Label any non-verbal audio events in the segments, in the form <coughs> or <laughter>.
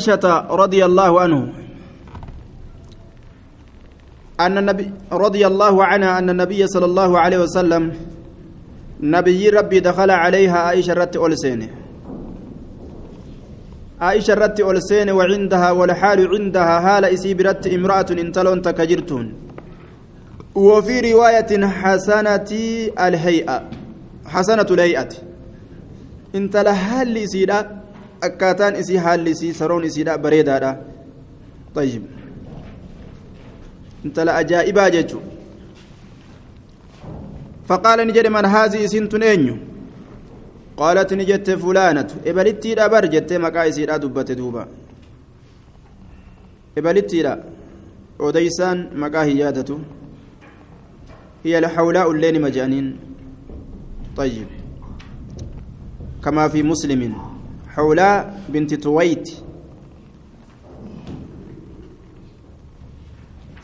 عائشة رضي الله عنه أن النبي رضي الله عنها أن النبي صلى الله عليه وسلم نبي ربي دخل عليها عائشة رت أولسين. عائشة رت أولسين وعندها والحال عندها هال إسيبرت امرأة انتلون تكجرتون. وفي رواية حسنة الهيئة حسنة الهيئة. انت لهال إسيدا akkaataan isii haalli isii saroon isiidha bareedaadha. طيب intala ajaa'ibaa jechu فقال نجد من هذه سنتن أنيو قالت نجت فلانة إبلتي لا برجت مقايسي لا دبت دوبا إبلتي لا وديسان مقاهياتته هي لحولاء اللين مجانين طيب كما في حولاء بنت تويت.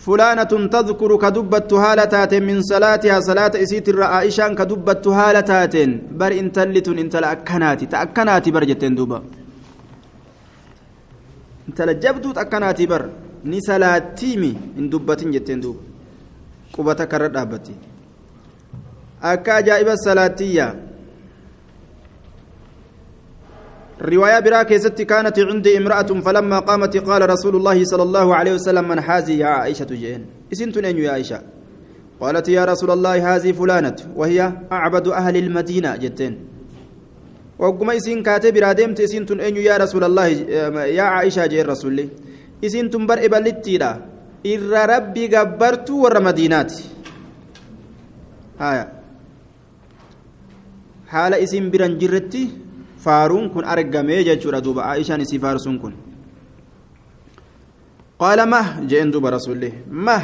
فلانة تذكر كدبت هالتات من صلاتها صلاة إسيت الرائشان كدبت هالتات بر انتلت انت لأكناتي تأكناتي برجتين دوبا. انت لجبتو تأكناتي بر ni salaatiimi hin dubbatin jetteen duuba qubata karra dhaabbatti akka ajaa'iba salaatiyyaa رواية برا كيست كانت عندي امرأة فلما قامت قال رسول الله صلى الله عليه وسلم من هذه يا عائشة جين اسنتن يا عائشة. قالت يا رسول الله هذه فلانة وهي أعبد أهل المدينة جتين وقم إسين كاتب رادمت اسنتن أن يا رسول الله يا عائشة جين رسول اسنتن بر إبلتيرا إر ربي قبرت ور مدينات هايا. حال اسم بران جرتي faaruun kun argamee jechuudha duuba aishaan isii faarsuun kun qaala mah jeen duuba rasulli mah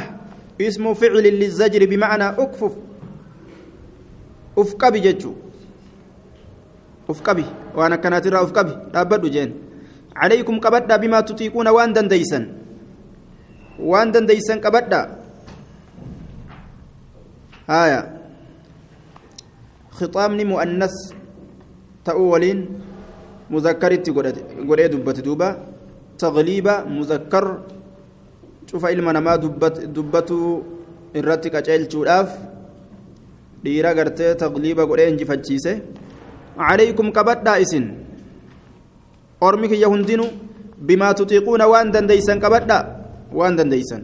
ismu ficli lizajri bimacnaa ukfuf uf qabi jechuu uf qabi waan akkanaatirraa uf qabi dhaabbadhu jeen calaykum qabadhaa bimaa tutiiquuna waan dandeysan waan dandeysan qabadhaa haya khixaabni mu'annas ta'uu waliin muzakkaritti godhee dubbate duuba tagliiba muzakkar cufa ilma namaa dubbatu irratti qaceelchuudhaaf dhiira gartee tagliiba godhee injifachiise qabadhaa isin ormi kiyya hundinu bimaa tutiiquuna waan dandeysan qabadhaa waan dandeysan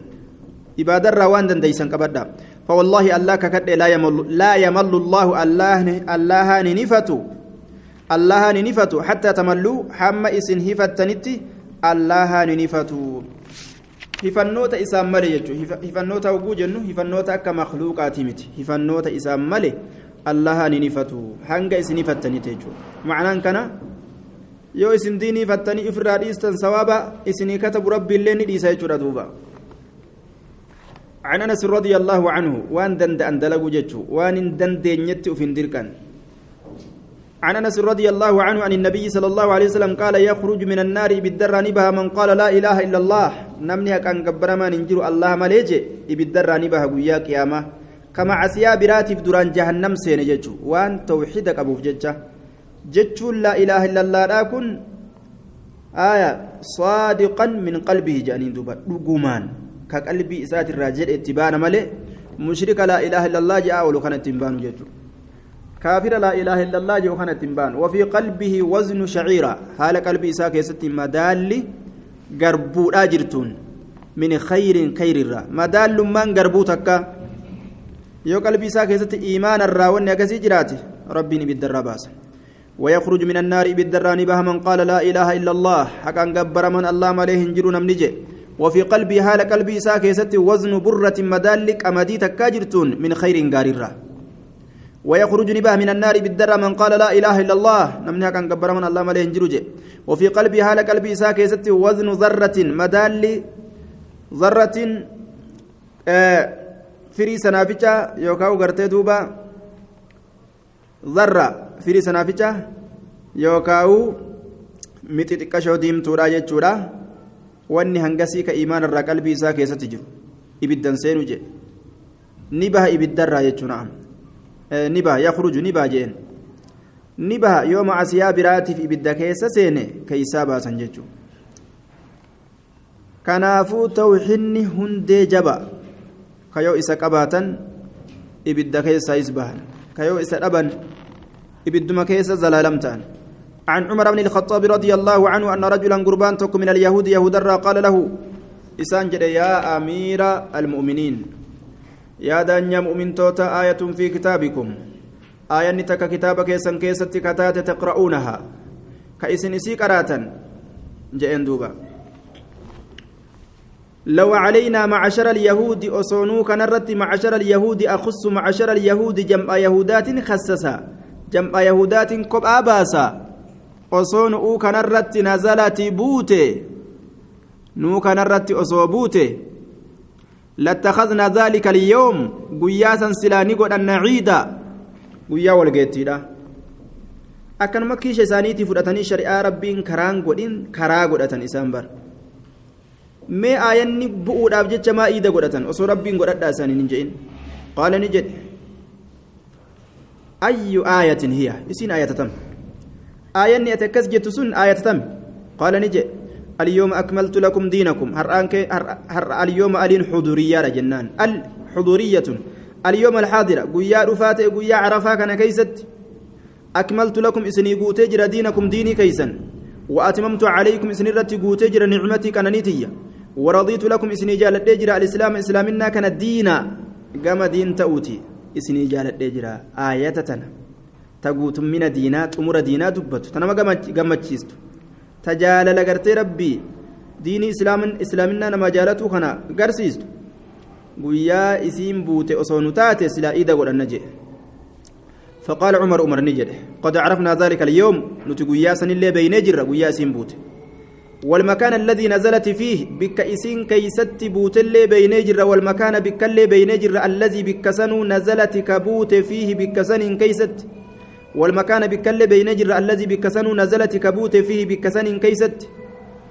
ibaadarraa waan dandeysan qabadhaa فوالله الله ككد لا يمل لا يمل الله الله الله نفتو nifatu hattaa tamalluu hamma isin hifattanitti allaha ni nifatu hifannoota isaan male jechuun hifannoota hoguu jennu hifannoota akka makluuqaati miti hifannoota isaan male allaha ni nifatu hanga isin hifattanitti jechuudha macnaan kana yoo isin diinii hifattanii ofirraa dhiistan sawaaba isinii katabu rabbiillee ni dhiisa jechuudha duuba عن انس رضي الله عنه وان دند ان دلقوا جتشو وان دند ينتي في دركان عن أنس رضي الله عنه عن النبي صلى الله عليه وسلم قال يخرج من النار بالدر نبها من قال لا إله إلا الله. نمني كان قبر ما ننجر الله مليجي بالدر نبها قيا قيامة. كما عسيا براتف دران جهنم سين ججو. وان توحيدك ابو ججا ججو لا إله إلا الله لكن آية صادقا من قلبه جانين دوبا. دغمان كقلبي اسات الراجل اتبان ملي. مشرك لا إله إلا الله جاء ولو كان اتبان ججو. كافر لا إله إلا الله جو كانت تنبان. وفي قلبه وزن شعيرة. حال قلبي إساك يست مدال قربو آجرتون. من خير خير الرا. مدال من قربو تكا يو قلبي إساك يست إيمان الراون يكسي جراته ربي بالدر باس. ويخرج من النار بالدران بها من قال لا إله إلا الله. حقا قبر من الله عليه انجرون نمنجي وفي قلبي حال قلبي إساك يست وزن برة مدال أمدي تكاجرتون من خير قارر ويخرج نباه من النار بالدر من قال لا إله إلا الله. نمنها كان قبر من الله مليه جروج. وفي قلبي حال قلبي ساكي ستي وزن ذرة مدال ذرة آه فري سنافجة يوكاو غرتي دوبا. ذرة فري سنافجة يوكاو xiqqashoo diimtuudha jechuudha wanni hangasii ka iimaan irraa qalbii isaa keessatti jiru ibiddan seenu jedhe ni ni baha jeen ni baha yoo macasiyaa biraatiif ibidda keessa seene keeysaa baasan jechuudha kanaafuu tawxinni hundee jaba kayoo isa qabaatan ibidda keessaa isbahan kayoo isa dhaban ibidduma keessa عن عمر بن الخطاب رضي الله عنه أن رجلا قربان تك من اليهود يهود قال له إسان يا أمير المؤمنين يا دنيا مؤمن توتا آية في كتابكم آية نتك كتابك يسن كيست كتات تقرؤونها كإسن إسي قراتا جئن دوبا لو علينا معشر اليهود أصونو كنرت معشر اليهود أخص معشر اليهود جمع يهودات خسسا جمع يهودات كبآ باسا osoo nu'uu kanarratti nazalati buute nuu kanarratti osoo buute lattakadna dhalika alyoom guyyaa san silaa ni godhanna ciida guyyaa walgeettiidha akkanuma kiisha isaaniitii fudhatanii shari'aa rabbiin karaan godhin karaa godhatan isaan bar mee aayanni bu'uudhaaf jecha maa iida godhatan osoo rabbiin godhadhaa isaaniin hin jedhin qaala ni jedhe ayyu aayatin hiya isiin aayatatam آياني أتكس جت سن آية تم قال نجي اليوم أكملت لكم دينكم. هر أنك هر, اليوم ألين حضورية جنان. الحضورية اليوم الحاضرة. قويا رفات قويا عرفا كان كيست. أكملت لكم إسني قوتجر دينكم ديني كيسا وأتممت عليكم إسني رت قوتجر نعمتي كان نيتية ورضيت لكم إسني جالت الإسلام إسلامنا كان الدين قام دين تأوتي. إسني جالت آية تنا ta guutummina diinaa xumura diinaa dubbatu ta nama gammachiistu ta jaalala gartee rabbii diinii islaaminaa nama jaalatuu kana garsiistu. Guyyaa isiin buute osoo nu taate silaa iida godhanna jedhe فقال عمر عمر نجد قد عرفنا ذلك اليوم نتقويا سن اللي بين جرة قويا سين بوت والمكان الذي نزلت فيه بك إسين كيست بوت اللي بين جرة والمكان بك اللي بين جرة الذي بك سنو نزلت كبوت فيه بك سن كيست والمكان بكل بين جر الذي بكسن نزلت كبوت فيه بكسن كيست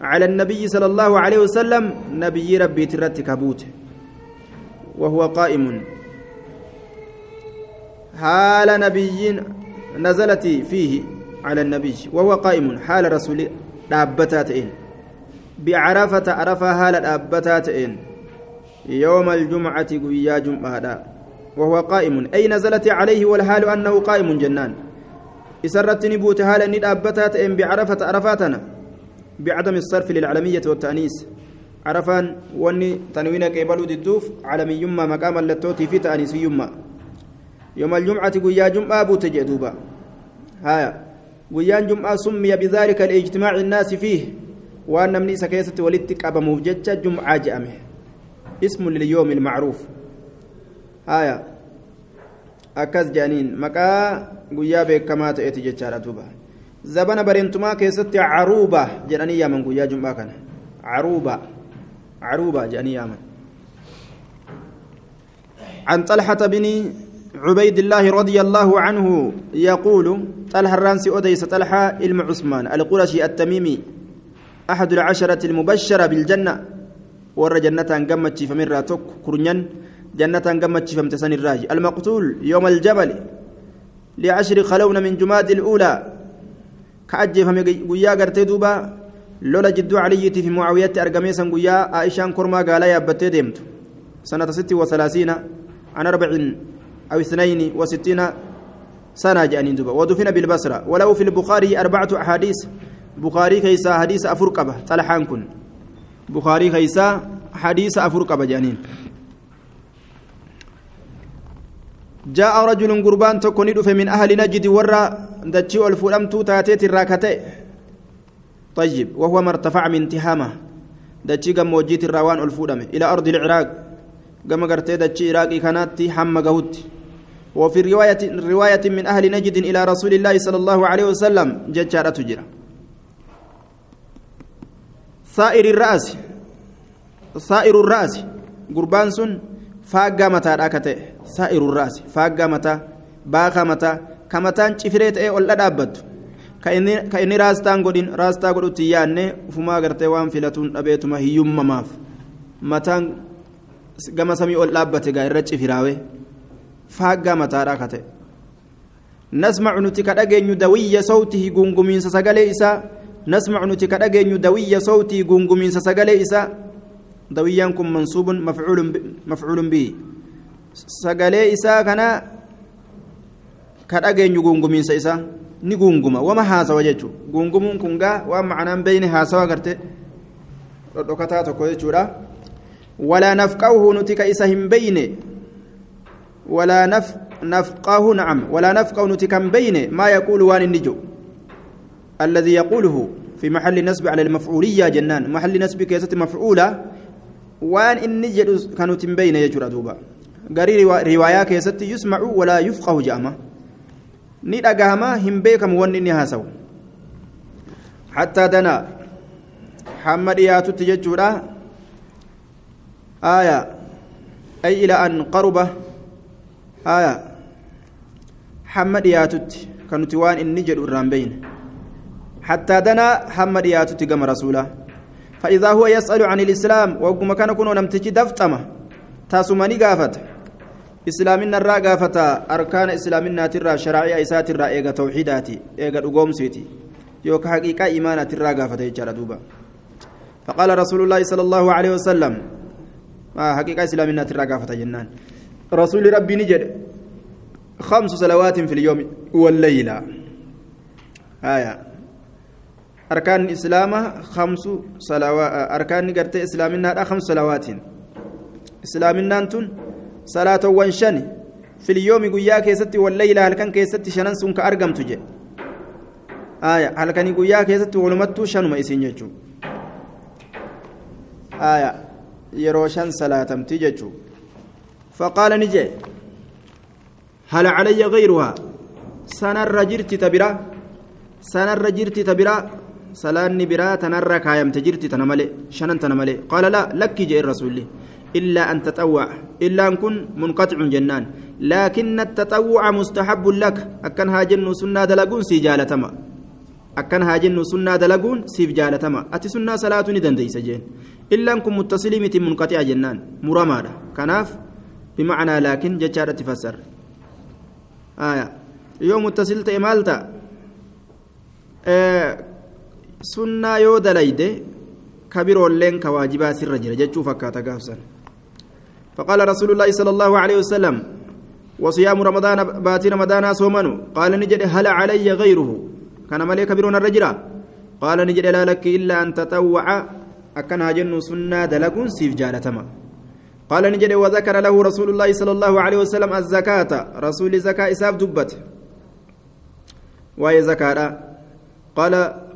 على النبي صلى الله عليه وسلم نبي ربي ترت كبوت وهو قائم. حال نبي نزلت فيه على النبي وهو قائم. حال رسول دابتاتين بعرفة عرفة حال دابتاتين يوم الجمعة قويا جمعة. وهو قائم. أي نزلت عليه والحال أنه قائم جنان. إسرت نبوت هالا ندابتات إن بعرفة عرفاتنا بعدم الصرف للعلمية والتأنيس عرفان وني تنوين قبل الدوف علمي يما مقام اللتوتي في تأنيس يما يوم الجمعة قيا جمعة بوت جدوبا هايا قيا جمعة سمي بذلك الاجتماع الناس فيه وأن من سكيسة ولدتك أبا موججة جمعة جامه اسم لليوم المعروف هايا akkas jedhaniin maqaa guyyaa beekamaa ta'eeti jechaadha duuba zabana bareentumaa keessatti caruuba jedhanii yaaman guyyaa jum'aa kana caruuba caruuba jedhanii yaaman عن طلحة بن عبيد الله رضي الله عنه يقول طلحة الرانسي أديس طلحة علم عثمان القرشي التميمي أحد العشرة المبشرة بالجنة ور جنة قمت فمن راتك كرنيا جنة قمت فمت سن الراج. المقتول يوم الجبل لعشر خلون من جماد الأولى. كأجي فمي قويا قرتي دوبا. لولا جدو علي في معاوية أرقميسا قويا عائشان كرما قال يا ديمت سنة ست وثلاثين عن أربع أو اثنين وستين سنة جاني دوبا. ودفن بالبصرة. ولو في البخاري أربعة أحاديث. بخاري كيسا حديث أفرقبة. طلحان كن. بخاري كيسا حديث أفرقبة جانين. جاء رجل قربان تكون يدف من أهل نجد ورا دتشي الفلمت تاتيت الراكتة. طيب وهو ما ارتفع من تهامة دتشي قم وجيت الروان الفلم إلى أرض العراق. قم قرتي دتشي عراقي كانت حم قهوت. وفي رواية رواية من أهل نجد إلى رسول الله صلى الله عليه وسلم ججارة تجرى. سائر الرأس. سائر الرأس. قربان سن. Faaggaa mataadhaa ka ta'e saa'iru raasi faaggaa mataa baakaa mataa ka mataan cifiree ta'ee ol dhadhaabbattu ka inni raastaan godhin raastaa godhutti yaanne ufumaa gartee waan filatuun dhabeetuma hiyyummamaaf mataan gama samii ol dhaabbate gaa irra cifiraawe faaggaa mataadhaa ka ta'e nasmacu nuti ka dhageenyu dawiyya sawtihi gungumiinsa sagalee isaa nasmacu nuti ka dhageenyu dawiyya sawtihi gungumiinsa sagalee isaa دويان كن منصوب مفعول مفعول به سقالي إسا كان كدأجين يقوم إسا ni gunguma wama haasawa jechuun gungumuun kun gaa waan macnaan beeyne haasawa garte dhodhokataa tokko jechuudha walaa nafqahu nuti ka isa hin beyne walaa nafqahu nacam walaa nafqahu nuti kan beyne maa yaquulu waan inni jiru الذي يقوله في محل نسب على المفعولية جنان محل نسب كيسة مفعولة وان إني جد كانوا تنبين يجرى دوبا قري رواية كيسة يسمع ولا يفقه جامه ni dhagahama hin beekamu wanni inni haasawu hattaa danaa hamma dhiyaatutti jechuudha aya ay ila an qaruba aya hamma dhiyaatutti kan nuti waan inni jedhu irraan beyne hattaa danaa hamma dhiyaatutti gama rasuulaa فإذا هو يسأل عن الإسلام وقم كان كنو نمتجي دفتمة تاسمني قافته islaaminna irraa gaafata arkaana islaaminaatirraa sharaa'iyaa isaatirraa eega tawxiidaati eega dhugoomsiiti yookaan haqiiqaa imaanaatirraa gaafata jechaadha duuba فقال رسول الله صلى الله عليه وسلم آه حقيقة إسلامنا ترى قافة جنان رسول ربي نجد خمس صلوات في اليوم والليلة آية أركان الإسلام خمس صلوات أركان نقرت إسلامنا خمس صلوات إسلامنا أنتم salaatowwan shani filiyoomi guyyaa keessatti wallayla halkan keessatti shanan sun ka argamtu jedhe aya halkanii guyyaa keessatti walumattuu shanuma isin jechuu aya yeroo shan salaatamti jechuu faqaala ni jee hal calayya gayruhaa sanarra jirti ta biraa tanarra kaayamte jirti tana malee shanan tana malee. Qaala laa lakki jee rasuulli. إلا أن تطوع إلا أن كن منقطع جنان لكن التطوع مستحب لك أكن هاجن سنة دلقون سي جالتما أكن هاجن سنة دلقون سيف جالتما أتي سنة صلاة ندن ديس جين إلا أن كن متصلمة منقطع جنان مرمى كناف بمعنى لكن جتشارة تفسر آية يوم متصلت إمالتا آه سنة يو دليده كبيرولين كواجبا سر جرى جتشو فكاتا قافسا فقال رسول الله صلى الله عليه وسلم وصيام رمضان باتي رمضان صومن قال نجد هل علي غيره كان ملك كبيرون الرجل قال نجد لا لك إلا أن تطوع أكن هاجن سنة دلقون سيف جالتما قال نجد وذكر له رسول الله صلى الله عليه وسلم الزكاة رسول زكاة إساف دبت وهي زكاة قال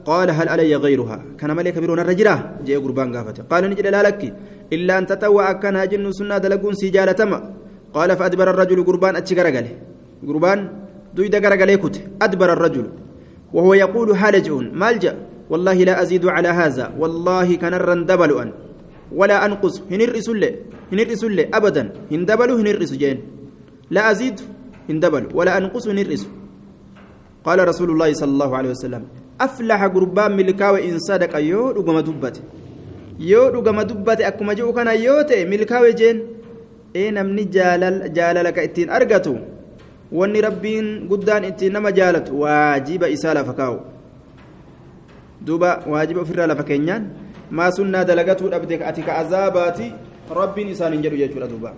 قال هل علي غيرها؟ كان ملك كبيرون الرجل جاء قربان قافته. قال نجد لا لك إلا أن تتوى كان جن سنة دلقون سجالتما قال فأدبر الرجل قربان أتشكرقله قربان دويد قرقله كت أدبر الرجل. وهو يقول هالجئون مالجأ والله لا أزيد على هذا. والله كنرا دبل أن ولا أنقص هنرئس له هنرئس له أبدا. هندبل هنرئس جين. لا أزيد هندبل ولا أنقص هنرئس قال رسول الله صلى الله عليه وسلم أفلح قربان ملكاوي إن صدق يو رقم دبته yoo dhugama dubbate akkuma jiru kana yoo ta'e milkaa'e jeen ee namni jaalala ka ittiin argatu wanni rabbiin guddaan ittiin nama jaalatu waajiba isaa lafa kaa'u duuba waajiba ofirraa lafa keenyaan maa sunnaa dalagatuu dhabde ati ka azaabaati rabbiin isaan hin jedhu jechuudha duuba.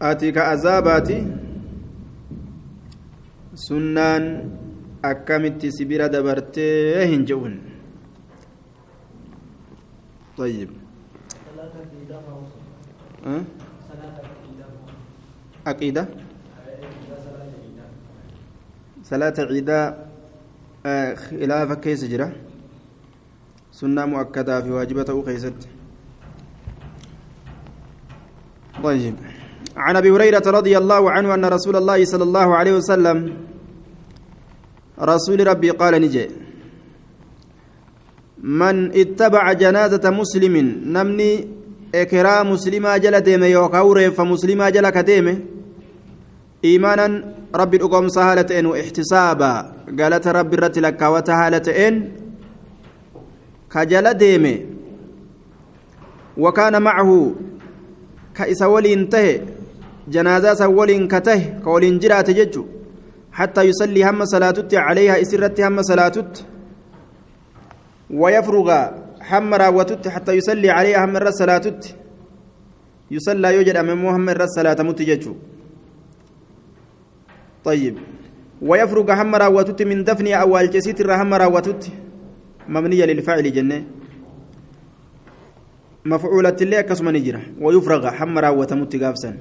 Ati ka azaabaati sunnaan akkamitti si bira dabartee hin je'un? طيب؟ عقيدة صلاة عيدا خلاف كيس جرا سنة مؤكدة في واجبته كيست طيب عن أبي هريرة رضي الله عنه أن رسول الله صلى الله عليه وسلم رسول ربي قال نجي من اتبع جنازة مسلم نمني إكرام مسلما جل ديمه يوكاوري فمسلما جل كديمه إيمانا ربي أقوم سهالة إن واحتسابا قالت ربي رتلك وتهالة إن كجل ديمه وكان معه كإسا ولي انتهي. جنازة سولين كته كولين جرات ججو. حتى يصلي هم صلاتت عليها إسرت هم صلاتت. ويفرغ هم راوتت حتى يصلي عليها هم الرسالاتت يصلى يوجد أمام محمد الرسالة متججو طيب. ويفرغ هم راوتت من دفن أول جسيت هم راوتت. مبنية للفاعل جنة. مفعولة اللي كسم نجرة ويفرغ هم راوت متقابسا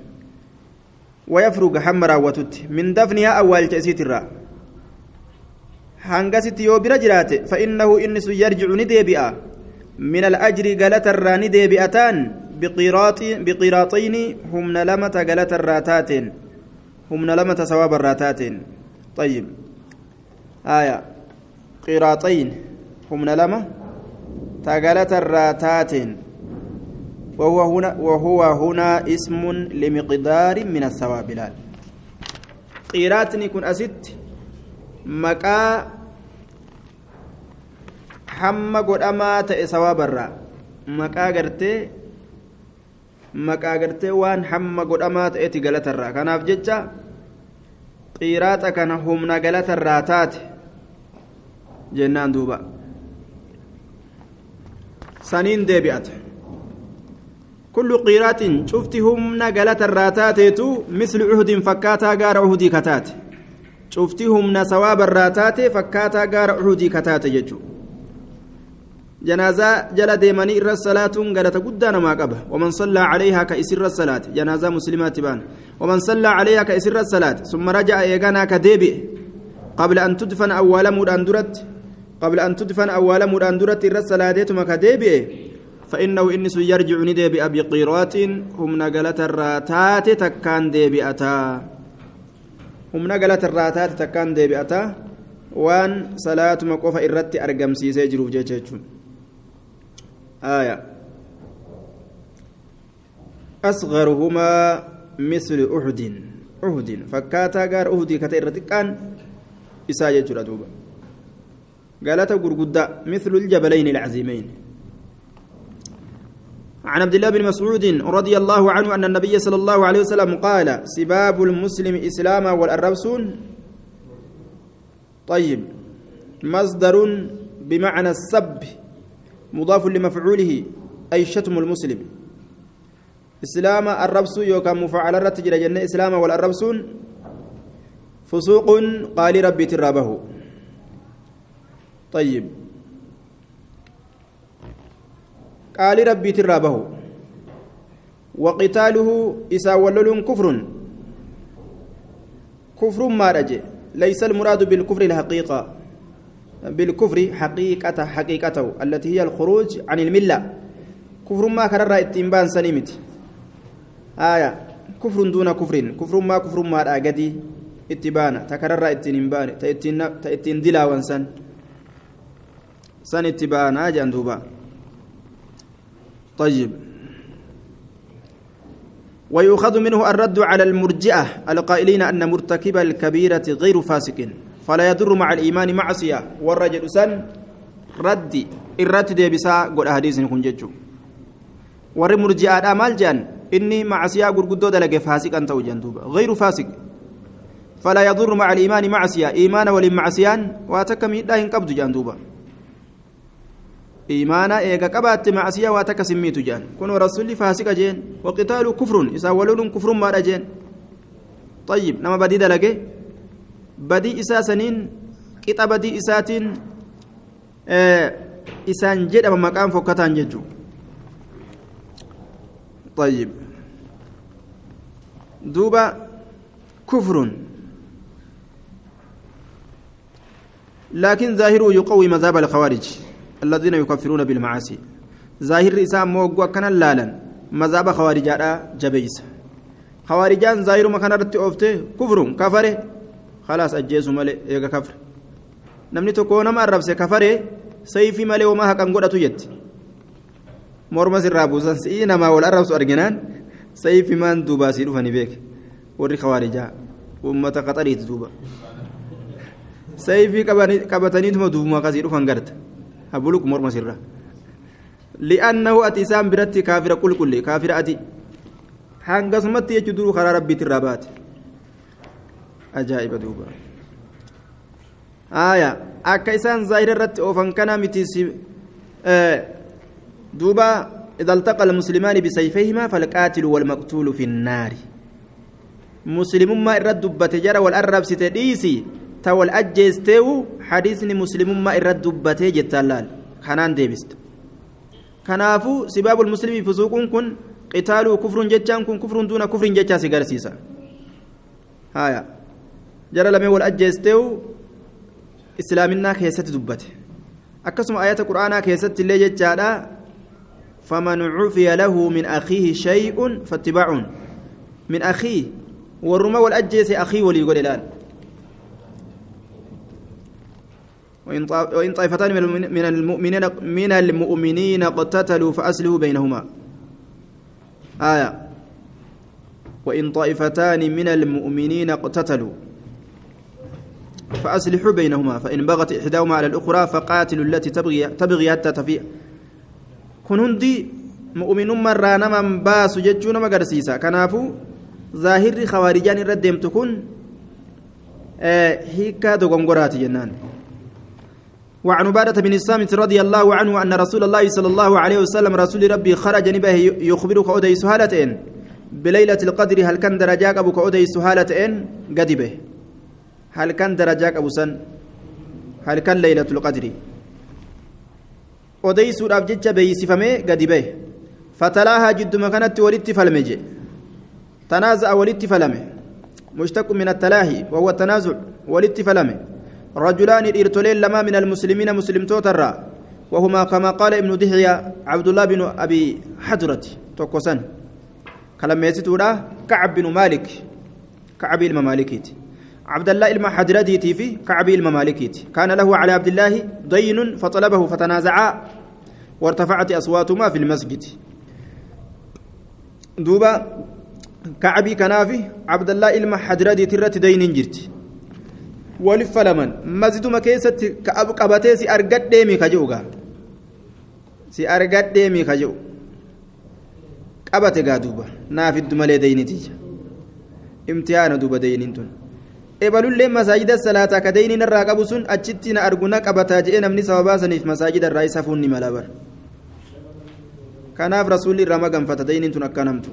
ويفرغ هم راوتت من دفنها أول جسيت الرأ. هنغست يو برجرات فإنه إنس يرجع نديبئا. من الأجر قالت الرأ نديبئتان. بقيراط بقيراطين هم لمة قالت الراتات هم لمة ثواب الراتات طيب. آية. قيراطين هم لمة تقالت الراتات وهو هنا وهو هنا اسم لمقدار من الثواب لال قيراتني كن أست مكا hamma godhamaa ta'e sawabarraa maqaa gartee maqaa gartee waan hamma godhamaa ta'etti galatarraa kanaaf jecha qiiraaxa kana humna galatarraa taate jennaan duuba saniin deebi'ata كل قيرات شفت همنا قالت الراتات مثل عهد فكاتا غار عهدي كتات. شفت همنا ثواب الراتات فكاتا غار عهدي كتات ججو. جنازة جل ديماني إر الصلاة قالت قدان ما قبه. ومن صلى عليها كإسر الصلاة. جنازة مسلمات بان. ومن صلى عليها كإسر الصلاة. ثم رجع يغانا كديبي. قبل أن تدفن أول مدان قبل أن تدفن أول مدان درت إر كديبي. فإنه إنس يرجع نديبئ بقيرات هم نقلت الراتات تكان ديبئتا هم نقلت الراتات تكان ديبئتا وان صلاة مقوفة إرتي أرقم سيسي جروف جيجون آية. أصغرهما مثل أحد. أحد. فكاتا غار أحد كتير كان إساجة جردوبا قالت قرقدا مثل الجبلين العظيمين. عن عبد الله بن مسعود رضي الله عنه أن النبي صلى الله عليه وسلم قال سباب المسلم إسلاما والأربسون طيب. مصدر بمعنى السب مضاف لمفعوله أي شتم المسلم. إسلام الربس يوكا مفعل الرتجر جنة إسلام والأربسون فسوق قال ربي ترابه. طيب. قال ربي ترابه. وقتاله إسا ولل كفر. كفر ما رجع. ليس المراد بالكفر الحقيقة. بالكفر حقيقة حقيقته التي هي الخروج عن الملة. كفر ما كرر اتنبان سنيمت آية. كفر دون كفر. كفر ما كفر ما أجدي اتبانا تكرر اتنبان. تأتين دلا وانسان سن. اتبانا جندوبا طيب. ويؤخذ منه الرد على المرجئة القائلين أن مرتكب الكبيرة غير فاسق فلا يضر مع الإيمان معصية. والرجل سن رد الرد دي بسا قول أحاديث كن ججو ور مرجئة مال جان إني معصية قرقدو دلق فاسق أنت وجندوبا غير فاسق. فلا يضر مع الإيمان معصية. إيمان ولمعصيان واتكم لا ينقبض جندوبا إيمانا إيجا قبات معصية واتك سميت جان كن رسولي فاسق جين وقتال كفر إسا ولول كفر ما جين طيب نما بدي دلقي بدي إسا سنين قطع بدي إساتين آه إسان جد أما مقام فكتان ججو طيب دوبا كفر لكن ظاهره يقوي مذهب الخوارج الذين يكفرون بالمعاصي ظاهر إسام موقوا كان لالا مذهب خوارجاء جبيس خوارجان ظاهر ما كان رتي أوفته كفر كفره خلاص أجيسوا ملي إيغا كفر نمني تكون ما الربس كفره سيفي ملي وما هكان قد تجد morma sirraa buusan si'ii namaa wal arrabsu arginaan sayfi maan duubaasii dhufanii beek warri khawaarijaa ummata qaxariiti duuba sayfii qabataniituma duubuma akkasii dhufan garta morma sirra li'annahu ati isaan biratti kaafira qulqulle kaafira ati hangasumatti jechuun duruu karaa rabbiitti irraa baate ajaa'iba duuba aayaa akka isaan zaahira irratti oofan kana miti duuba إذا التقى المسلمان بسيفيهما فالقاتل والمقتول في النار مسلم ما إرد بتجرى والأرب ستديسي تول أجيستيو حديثني مسلم ما إرد بتجي تلال خنان ديبست. كنافو سباب المسلم فسوق كن قتال كفر جتان كن كفر دون كفر جتا سيغرسيسا هايا. جرى لمي والأجيستيو إسلامنا كيست دبته. أكسم آيات القرآن كيست اللي جتادا فمن عفي له من أخيه شيء فاتباع من أخيه. والرمى والأجيس أخيه ولي يقول وإن طائفتان من المؤمنين من المؤمنين اقتتلوا فأسلوا بينهما. آية. وإن طائفتان من المؤمنين اقتتلوا فأصلحوا بينهما فإن بغت إحداهما على الأخرى فقاتلوا التي تبغي تبغي حتى تفيء. kun hundi mu'uminummaarraa naman baasu jechuu nama agarsiisa kanaafuu zaahirri khawaarijaan irra kun hiikaa dogongoraati jennaan وعن عبادة بن الصامت رضي الله عنه أن رسول الله صلى الله عليه وسلم رسول ربي خرج نبه يخبرك أودي سهالة بليلة القدر هل كان درجاك أبوك أودي سهالة قد به. هل كان درجاك أبو سن؟ هل كان ليلة القدر؟ jecha beeysifamee gadi bahe fatalaahaa jidduma kanatti walitti falme je tanaaza'a walitti falame mushtaqu min attalaahi wahuwa tanaazuc walitti falame رجلان إرتلين لما من المسلمين مسلم توترا. وهما كما قال ابن دحية عبد الله بن أبي حجرة توكوسن. كلام يسيتورا كعب بن مالك. كعب الممالكيت عبد الله إلما حدرديتي في كعب الممالكيت كان له على عبد الله دين فطلبه فتنازعا وارتفعت أصواتهما في المسجد. دوبا كعبي كنافي عبد الله إلما حدرديتي رت دين walifa laman maziduma keessatti ka'abu qabatee si argadheemi ka jedhu gaa? Si argadheemi ka jedhu qabate gaa duuba naafiddu malee deynitiija imtihaana duuba deyniin tun. Ebalullee masaajida salaataa ka deyniin irraa qabu sun achitti na argu na qabataa jedhee namni sababaa saniif masaajida irraa isa fuunni mala bar kanaaf rasuulli irraa maganfata deyniin tun akkanamtu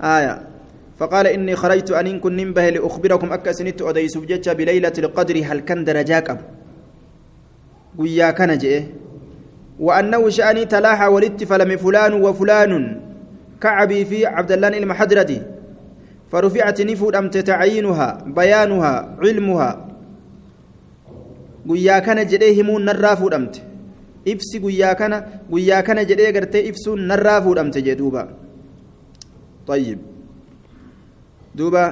aayaa. فقال إني خرجت أن كن نبه لأخبركم أكا سنت أديس بجتش بليلة القدر هل كان درجاك أب قويا كان جئه وأنه شأني تلاحى ولدت فلم فلان وفلان. كعبي في عبد الله المحدردي فرفعت نفود أمت تعيينها بيانها علمها. guyyaa kana jedhee himuun narraa fuudhamte ibsi guyyaa kana guyyaa kana jedhee gartee ibsuun narraa fuudhamte jee duuba طيب. دوبا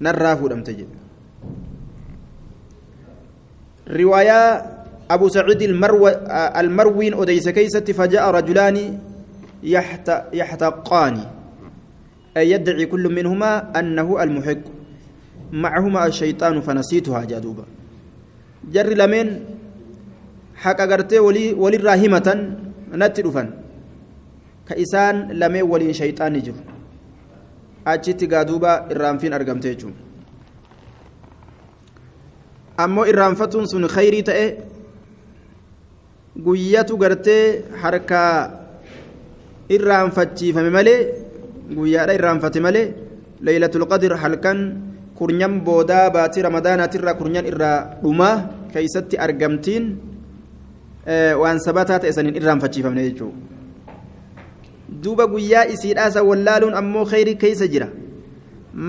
نرى فودمت جد رواية أبو سعيد المرو المروين أديس كيست فجاء رجلان يحت يحتقان أي يدعي كل منهما أنه المحق معهما الشيطان فنسيتها جادوبا جر لمن حق أغرتي ولي ولي راهمة نتلفن كإسان لمن ولي شيطان جر achitti gaaduuba irraanfiin argamte jechuun ammoo irraanfatuun sun khayrii ta'e guyyatu gartee harkaa irraanfachiifame malee guyyaadha irraanfate malee leeylatul qadir halkan kurnyan boodaa baatii ramadaanaatirraa kurnyan irraa dhumaa keeysatti argamtiin eh, waan sabataa ta'e saniin irraanfachiifamne jechuudha. Duuba guyyaa isiidhaasa wallaaluun ammoo khayrii keeysa jira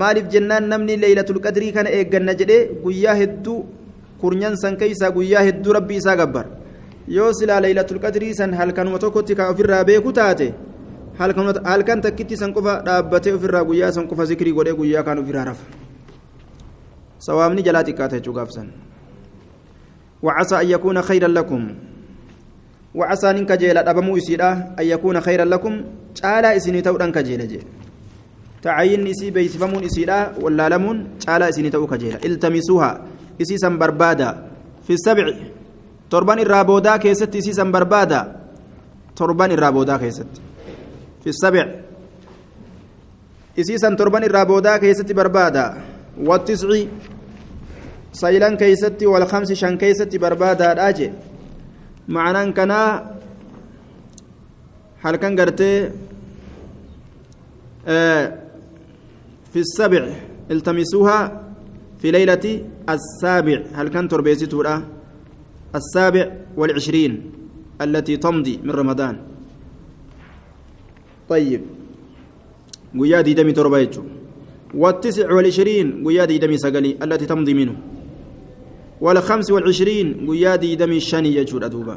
maaliif jennaan namni leeylatul qadrii kana eegganna jedhee guyyaa hedduu kurnyan san keeysaa guyyaa hedduu rabbii isaa gabbar yoo silaa leeylatul qadrii san halkanuma tokkotti kan ofirraa beeku taate halkan takkitti san qofa dhaabbatee ofirraa guyyaa san qofa zikrii godhee guyyaa kaan ofirraa rafa sawaabni jalaa xiqqaata jechuu gaafsan وعسى أن يكون خيرا لكم وعسى أن كجيل أبمو إسيرا أن يكون خيرا لكم. تعالى إسيني تودن كجيل جي. تعين إسي بيسفمون إسيرا ولا لمون تعالى إسيني تو كجيل التمسوها إسي سن بربادا في السبع تربان الرابودا كيست إسي سن بربادا تربان الرابودا كيست. في السبع إسيسا تربان الرابودا كيستي بربادا. والتسع سيلان كيستي والخمس شان كيستي بربادا راجي معنى كنا كان قرتي آه في السبع التمسوها في ليلة السابع كان تربيتي السابع والعشرين التي تمضي من رمضان طيب قيا دي دمي تربيتو والتسع والعشرين قيا دي دمي سقلي التي تمضي منه والخمس والعشرين قيا دي دمي الشاني يجور أدوبا.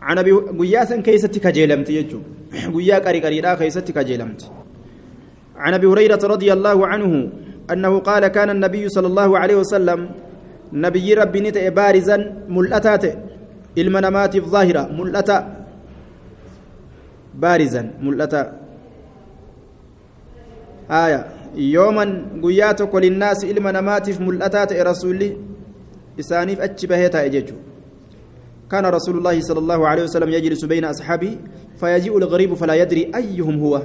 عن أبي قيا سن كيستي كجيلمت يجو <coughs> قيا قري قري لا كيستي كجيلمت. عن أبي هريرة رضي الله عنه أنه قال كان النبي صلى الله عليه وسلم نبي ربي نتئ بارزا ملأتات المنامات الظاهرة ملأتا بارزا ملأتا آية. يوما قياتك للناس المنامات ملأتات رسولي إسانيف أتشبهتا إججو كان رسول الله صلى الله عليه وسلم يجلس بين أصحابه فيجيء الغريب فلا يدري أيهم هو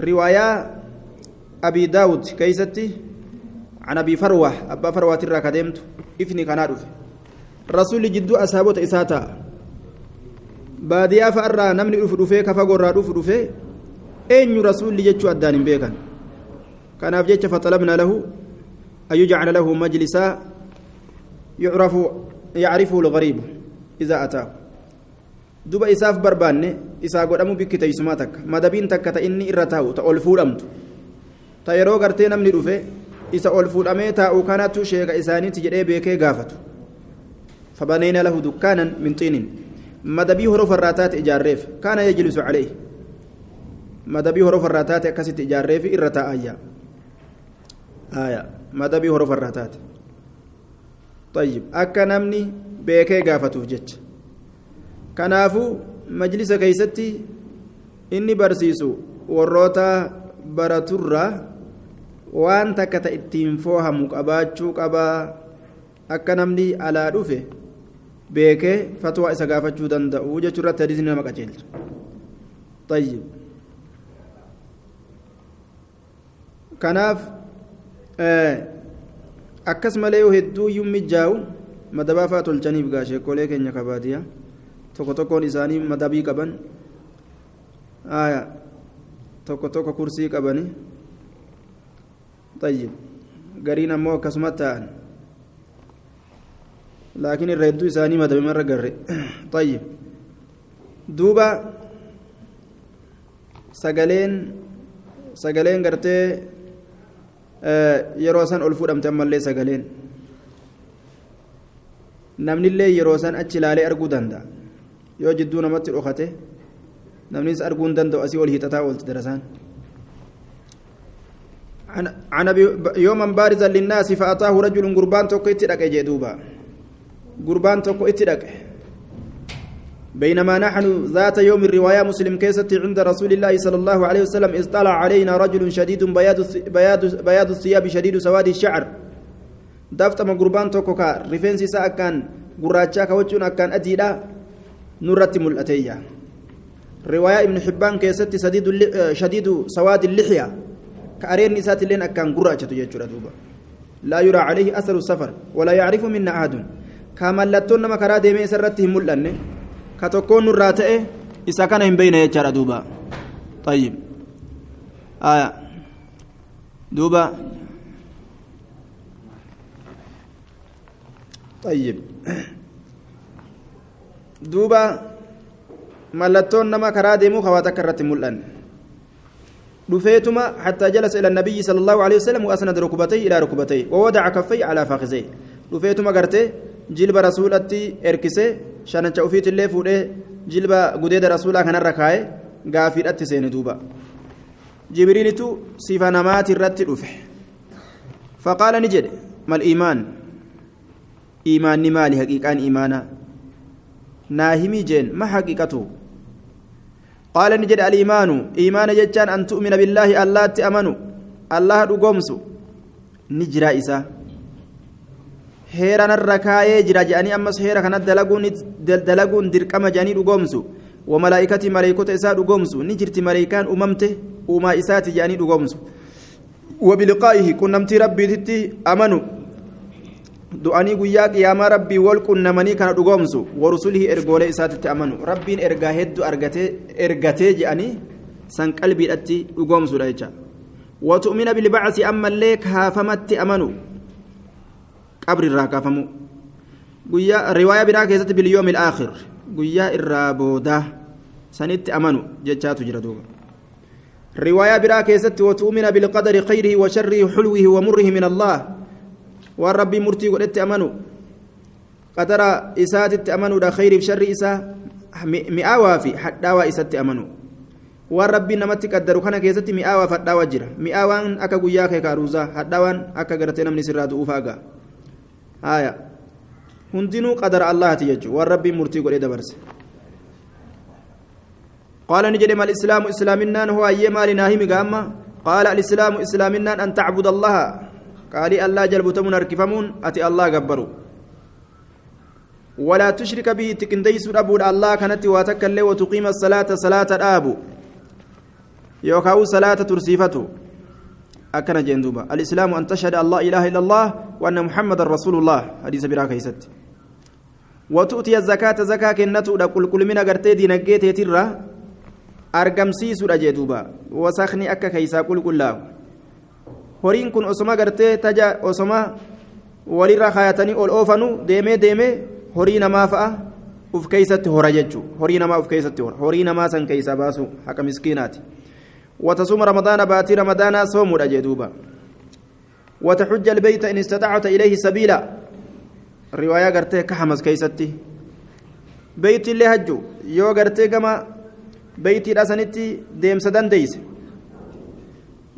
رواية أبي داود كيستي عن أبي فروة أبا فروة ترى كدمت إفني كان عارف رسول جدو أصحابه إساتا dhufu dhufee kafa gorraa dhufu dhufee kanaaf jecha faxalabna lahu an yujcala lahu majlisaa yucrafu yacrifuhu lgariibu idaa ataahu duba isaaf barbaanne isaa godhamu bikki teeysumaa takka madabiin takka ta inni irra taa'u ta ol fuudhamtu ta yeroo gartee namni dhufe isa ol fuudhamee taa'u kanatu sheeka isaaniiti jedhee beekee gaafatu فبنينا له دكانا من طين مدبي هروف الراتات إجاريف كان يجلس عليه مدبي هروف الراتات كست إجاريف إرتا آية آية مدبي هروف الراتات طيب أكا نمني بيكي قافتوف جج كنافو مجلس كيستي إني برسيسو warroota baraturra waan takka ta ittiin foohamu qabaachuu qabaa akka namni alaa dhufe beekee fatwaa isa gaafachuu danda'u jechuu irratti hadiisni nama qajeelcha طيب kanaaf akkas malee yoo hedduu iyyuu mijaa'u madabaa fa'aa tolchaniif gaasheekolee keenya kabaadiyaa tokko tokkoon isaanii madabii qaban tokko tokko kursii qabani طيب gariin ammoo akkasuma ta'an laakiin irra hedduu isaanii madabii marra garre طيب duuba sagaleen sagaleen gartee yeroo san ol fudhamte ammallee sagaleen namnillee yeroo san achi ilaalee arguu danda'a yoo jidduu namatti dhokate namnis arguu hin danda'u asii ol hiixataa oolti darasaan عن يوما بارزا للناس فأتاه رجل قربان توكو اتدك جدوبا قربان توكو اتدك بينما نحن ذات يوم الرواية مسلم كيست عند رسول الله صلى الله عليه وسلم اطلع علينا رجل شديد بياض بياض بياض الثياب شديد سواد الشعر. دافت من قربان توكو كا ريفنسي سا كان قراتشا كوجون كان أديدا نرت ملأتيا. رواية ابن حبان كيست شديد شديد سواد اللحية. كأرين نسات لين أكان قراتشا تجيتشورا دوبا. لا يرى عليه أثر السفر ولا يعرف منا أحد. كما لتون ما كرا ديمي سرتهم ملأنه. Ka tokkoon nurraa ta'e isa kana hin beeyne jechaadha duuba. طيب آية دوبا طيب دوبا ملتون نما كرا ديمو خواتك كرت ملأن دفيتما حتى جلس إلى النبي صلى الله عليه وسلم وأسند ركبتيه إلى ركبتيه ووضع كفيه على فخذيه دفيتما قرتي جلب رسولتي إركسه shanacha ufiitillee fuudhee jilba gudeeda rasuulaa kanarra kaa'e gaafiidhatti seene duuba jibriilitu sifa namaati irratti dhufe faqaala ni jedhe mal iimaan iimaanni maali haqiiqaan iimaanaa naa himii jeen ma haqiiqatu qaala ni jedhe aliimaanu iimaana jechaan an tu'mina billaahi allaatti amanu allaha dhugoomsu ni jiraa isaa heera narra kaayee jira jedhanii ammas heera kana dalaguun dirqama jedhanii dhugoomsu وملائكة ملائكة إساء دقومس نجرت ملائكان أممته وما إسات جاني دقومس وبلقائه كنمتي ربي تتي أمنوا du'anii guyyaa qiyaamaa rabbii wal qunnamanii kana dhugoomsu warusulihi ergoolee isaatitti amanu rabbiin ergaa hedduu ergatee je'anii san qalbiidhatti dhugoomsuudha jecha watu'mina bilbacsi ammallee kaafamatti amanu Qabri irraa kaafamu guyyaa riwaayaa biraa keessatti bilyoomil aakhir guyyaa irraa boodaa sanitti amanu jechaatu jira duuba riwaayaa biraa keessatti watu'mina bilqadari khayrihi wa sharrihi xulwihi wa murrihi min allah waan rabbii murtii godhetti amanu qadara isaatitti amanuudha khayriif sharri isaa mi'aawaa fi hadhaawaa isatti amanu waan rabbii namatti qaddaru kana keessatti mi'aawaa fi hadhaawaa jira mi'aawaan akka guyyaa kee kaaruusaa hadhaawaan akka gartee namni sirraa du'uuf haga haaya hundinuu qadara allaati jechuudha waan rabbiin murtii godhee dabarse. قال نجد ما الإسلام إسلامنا هو أي مال ناهم قال الإسلام إسلامنا أن تعبد الله قال الله جلبتمون أركفمون أتي الله جبروا ولا تشرك به تكنديس أبو الله كانت واتكل وتقيم الصلاة صلاة الآب يوكاو صلاة ترسيفته أكن جندوبا الإسلام أن تشهد الله إله إلا الله وأن محمد رسول الله حديث براك يست وتؤتي الزكاة زكاة كنتو كل كل من أغرتي دينجيت ترى أرقم سيسو أجدوبا وسخني أكا كيسا كل كله horiin kun osoma gartee taja osoma walirra kaayatanii ol oofanu deemee deemee horii namaa fa'a uf keeysatti hora jechuu horii namaa uf keeysatti hora horii namaa san keeysa baasu haqa miskiinaati وتصوم رمضان باتي رمضان صوم الأجدوبة وتحج البيت إن استطعت إليه سبيلا رواية قرتي كحمس كيستي بيت اللي هجو يو قرتي كما بيتي الأسنتي ديم سدان ديس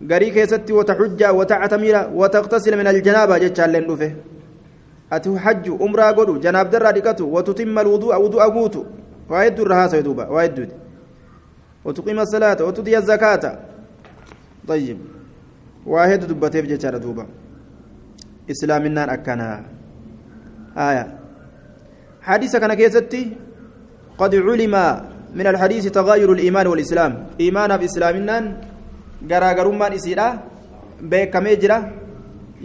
keessatti wataxujja watactamira wataqtasila min aljanaba jechaalleen dhufe ati hajju umraa godhu janaabdarraa dhiqatu watutimma alwudu'a wudu'a guutu waa hedduu irra haasawe duuba waa hedduuti وتقيم الصلاة وتؤتي الزكاة طيب واحد دبتيف جتار دوبا إسلامنا أكنا آية حديث كان كيستي قد علم من الحديث تغاير الإيمان والإسلام إيمان بإسلامنا garaagarummaan isiidha beekamee jira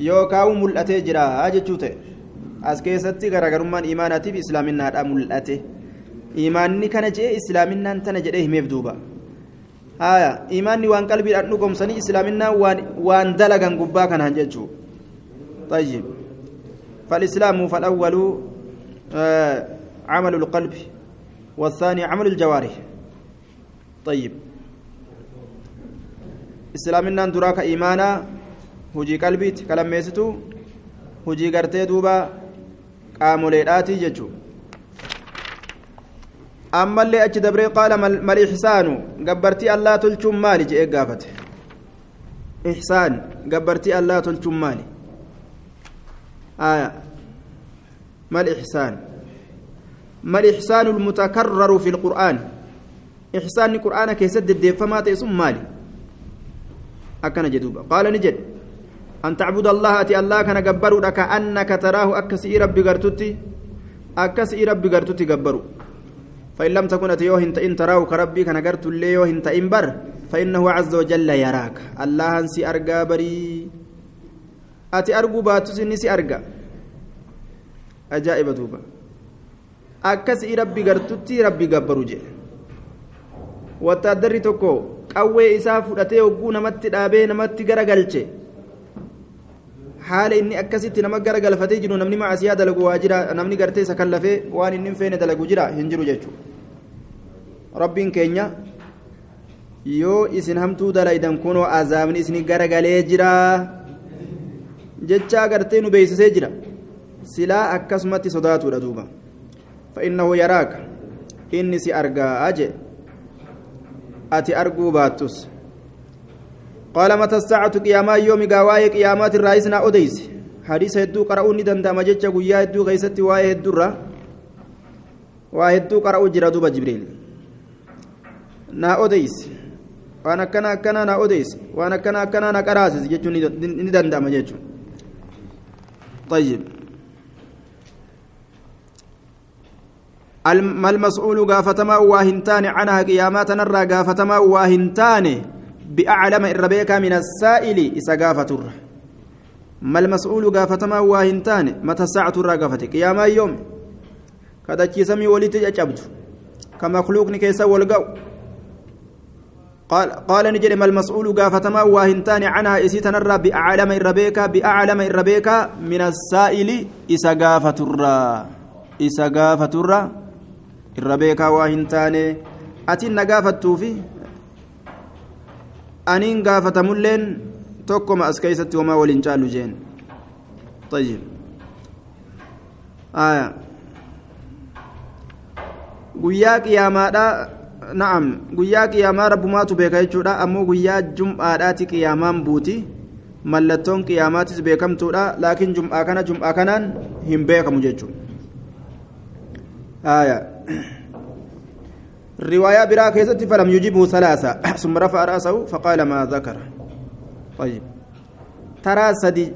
yookaan mul'atee jira jechuu ta'e as keessatti garaagarummaan imaanaatiif islaaminaadha mul'ate imaanni kana jedhee islaaminaan tana jedhee himeef duuba haya imaanni waan qalbiidhaan dhugomsanii islaaminaan waan dalagan gubbaa kanaan jechuu طيب فالإسلام فالأول آه عمل القلب والثاني عمل الجوارح طيب islaaminaan duraa ka imaanaa hujii qalbiiti kalammeessitu hujii gartee duuba qaamoleedhaatii jechuudha ammallee achi dabree qaala mal ixsaanu gabbartii allaa tolchuun maali jedhee gaafate ixsaan gabbartii allaa tolchuun maali آية ما الإحسان ما الإحسان المتكرر في القرآن إحسان القرآن كيسد الدفما تيسم مالي akkana jedhuuba qaala ni jedhe an tacbuda allaha ati allah kana gabbaruudha ka annaka taraahu akka si'ii rabbi gartutti akka si'ii rabbi gartutti gabbaru فإن لم تكن أتي يوهن تئن تراه كربي كان قرت اللي يوهن تئن بر فإنه عز وجل يراك. الله أنسي أرقى بري. أتي أرقو باتس نسي أرقى. أجائب دوبا أكسي ربي قرتتي ربي قبرو جي وتدري تكو isaa fudhatee hogguu namatti dhaabee namatti garagalche haala inni akkasitti nama garagalfatee jiru namni macaasiyaa dalagu waa jira namni gartee isa kallafee waan inni feene dalagu jira hin jiru jechuudha rabbiin keenya yoo isin hamtuu dalaydan kunoo azaabni isin garagalee jira jecha gartee nu beeksisee jira silaa akkasumatti sodaatudha duuba fa'innahu yaraaka inni si argaa jee ati arguu baattus قال متى الساعة قياما يوم قواي قيامات الرئيسنا أديس؟ حديث هدو قرأوا ندن دام جتشا قويا هدو غيستي واي هدو را. واي هدو قرأوا جرا دوبا نا أديس. كنا كنا نا أديس. وانا كنا كنا نا قراسس جتشو ندن دام جتشو طيب. ما المسؤول غافتما واهنتان عنها قيامات نرى غافتما واهنتان بأعلم الربيك من السائل إسا غافتر ما المسؤول غافتما واهنتان؟ متى الساعة الراغفتك قياما يوم. كذا كيسمي ولي تجابت كمخلوق كيسا والقو قال قال نجري ما المسؤول غافتما واهنتان؟ عنها إسي تنرى بأعلم الربيك بأعلم الربيك من السائل غافتر irra beekaa waa hin taane atiin na gaafattuufi aniin gaafatamulleen tokkoma as keeysatti homaa waliin caalu jeen طيب آية guyyaa qiyaamaadha na'am guyyaa qiyaamaa rabbumaatu beeka jechuudha ammoo guyyaa jum'aadhaati qiyaamaan buuti mallattoon qiyaamaatis beekamtuudha laakiin jum'aa kana jum'aa kanaan hin beekamu jechuudha آية رواية برا كيست فلم يجبه ثلاثة. <clears throat> ثم رفع رأسه فقال ما ذكر. طيب. ترى سدي.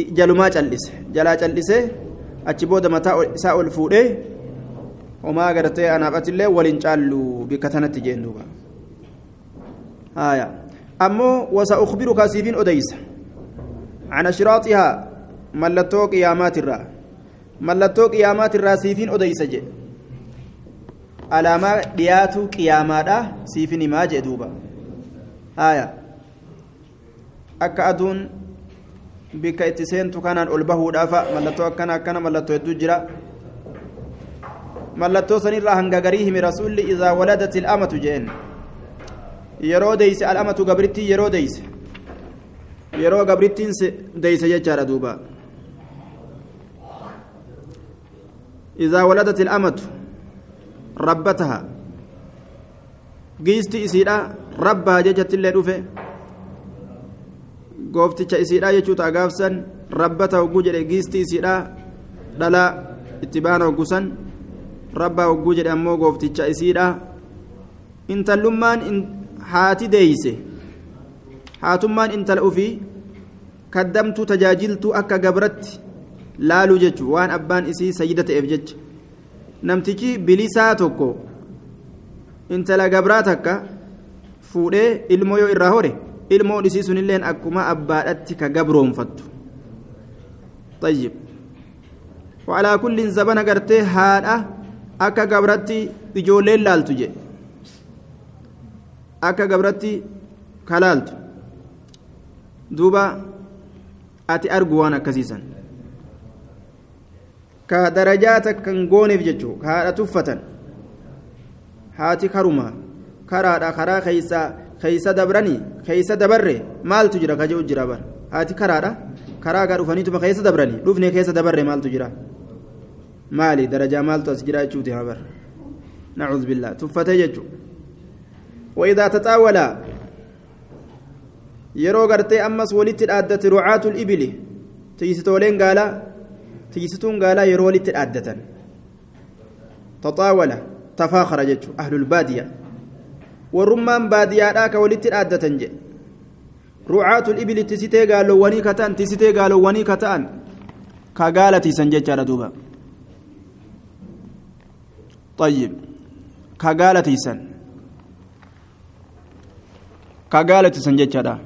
جلما جلس. جلا جلس. أتشبود متى ساء الفوده وما قدرت أنا قتل ولن جالو بكتنة جندوبا آية. أمو وسأخبرك سيفين أديس. عن أشراطها. ملتو قيامات الرأي mallattoo qiyaamaatirraa siifiin odeysa jedhe alaamaa dhiyaatuu qiyaamaadha siifin himaa jedhe duuba haya akka aduun bikka itti seentu kanaan ol bahuudhaafa mallattoo akkana akkana mallattoo hedduu jira mallattoo sanirraa hanga garii himi rasuulli idaa waladat ilamatu jeen yeroo deyse alamatu gabrittii yeroo deyse yeroo gabrittiin deyse jechaadha duuba إذا ولدت الأمة rabbataha. Giisti isiidha rabbaa jechatti illee dhufe. Goofticha isiidha jechuu ta'a gaafsan rabbata hogguu jedhe giisti isiidha dhalaa itti baana hoggusan rabbaa hogguu jedhe ammoo goofticha isiidha. Intallummaan haati deeyse. Haatummaan intala ufii kaddamtuu tajaajiltuu akka gabratti laaluu jechu. Waan abbaan isii sayyida ta'eef jecha. Namtichi bilisaa tokko intala gabraa takka fuudhee ilmoo yoo irraa hore ilmoon isii sunilleen akkuma abbaadhatti ka gabroonfattu. Tayyib. Waalaa kulliin zabana gartee haadha akka gabratti ijoolleen laaltu jedhe akka gabratti ka laaltu. Duuba ati argu waan akkasiisan ka darajaa takkan gooneef jechuu ka haadha tuffatan haati karuma karaadha karaa keeysa keeysa dabranii keeysa dabarre maaltu jira ka jedhu jira bar haati karaadha karaa gaa dhufaniituma keessa dabranii dhufne keessa dabarre maaltu jira maali darajaa maaltu as jira jechuuti habar nacuudhu billaa tuffatee jechuu وإذا تطاول yeroo gartee ammas walitti dhaaddate rucaatul ibili tiysitooleen gaalaa tiysituun gaalaa yeroo walitti dhaaddatan taxaawala tafaakara jechu ahlul baadiya warrummaan baadiyaadhaa ka walitti dhaaddatan jedhe rucaatul ibili tisitee gaalowwanii ka ta'an tisitee gaalowwanii ka ta'an ka gaala tiisan jechaadha duuba طيب كقالة تيسن كقالة تيسن جتشا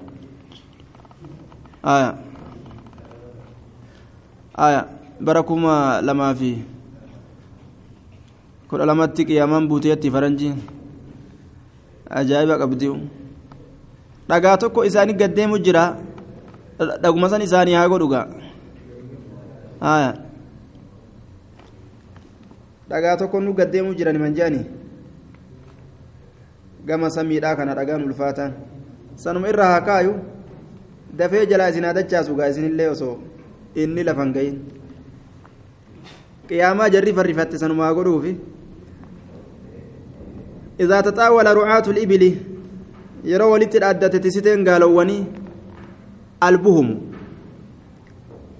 آية آية بركما لما في كل لمتك يا من بوتيتي فرنجي ajaa'iba qabdiu dhagaa tokko isaanii gaddeemu jira dhaguma san isaanii haa godhuga haya dhagaa tokko nu gaddeemu jiran manjaani gama samiidhaa kana dhagaan ulfaataan sanuma irraa haa kaayu dafee jalaa isin haadachaasu gaa isinillee osoo inni lafan gahin jarri farrifatte sanuma haa godhuufi إذا تطاول رعاة الإبل يروا ولت الأدة تستين قالوا وني ألبهم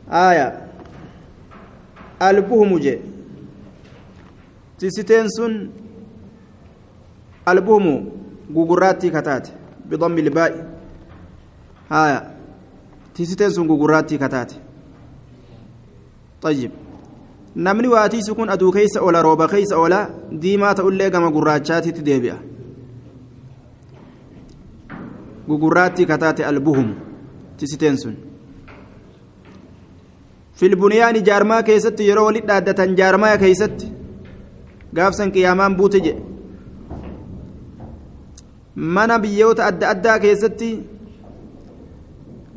آية ألبهم جي تستين سن ألبهم غوغراتي كتات بضم الباء آية تستين سن غوغراتي كتات طيب namni waatiisu kun aduu keeysa oola rooba keeysa oola diimaa ta'ullee gama gurraachaatitti deebi'a. Gugurraattii kataate albuhum tisiteen sun. Filbuniyaan jaarmaa keessatti yeroo walit dhaaddatan jaarmaa keessatti gaafsan qiyaamaan buute jedhe mana biyyoota adda addaa keessatti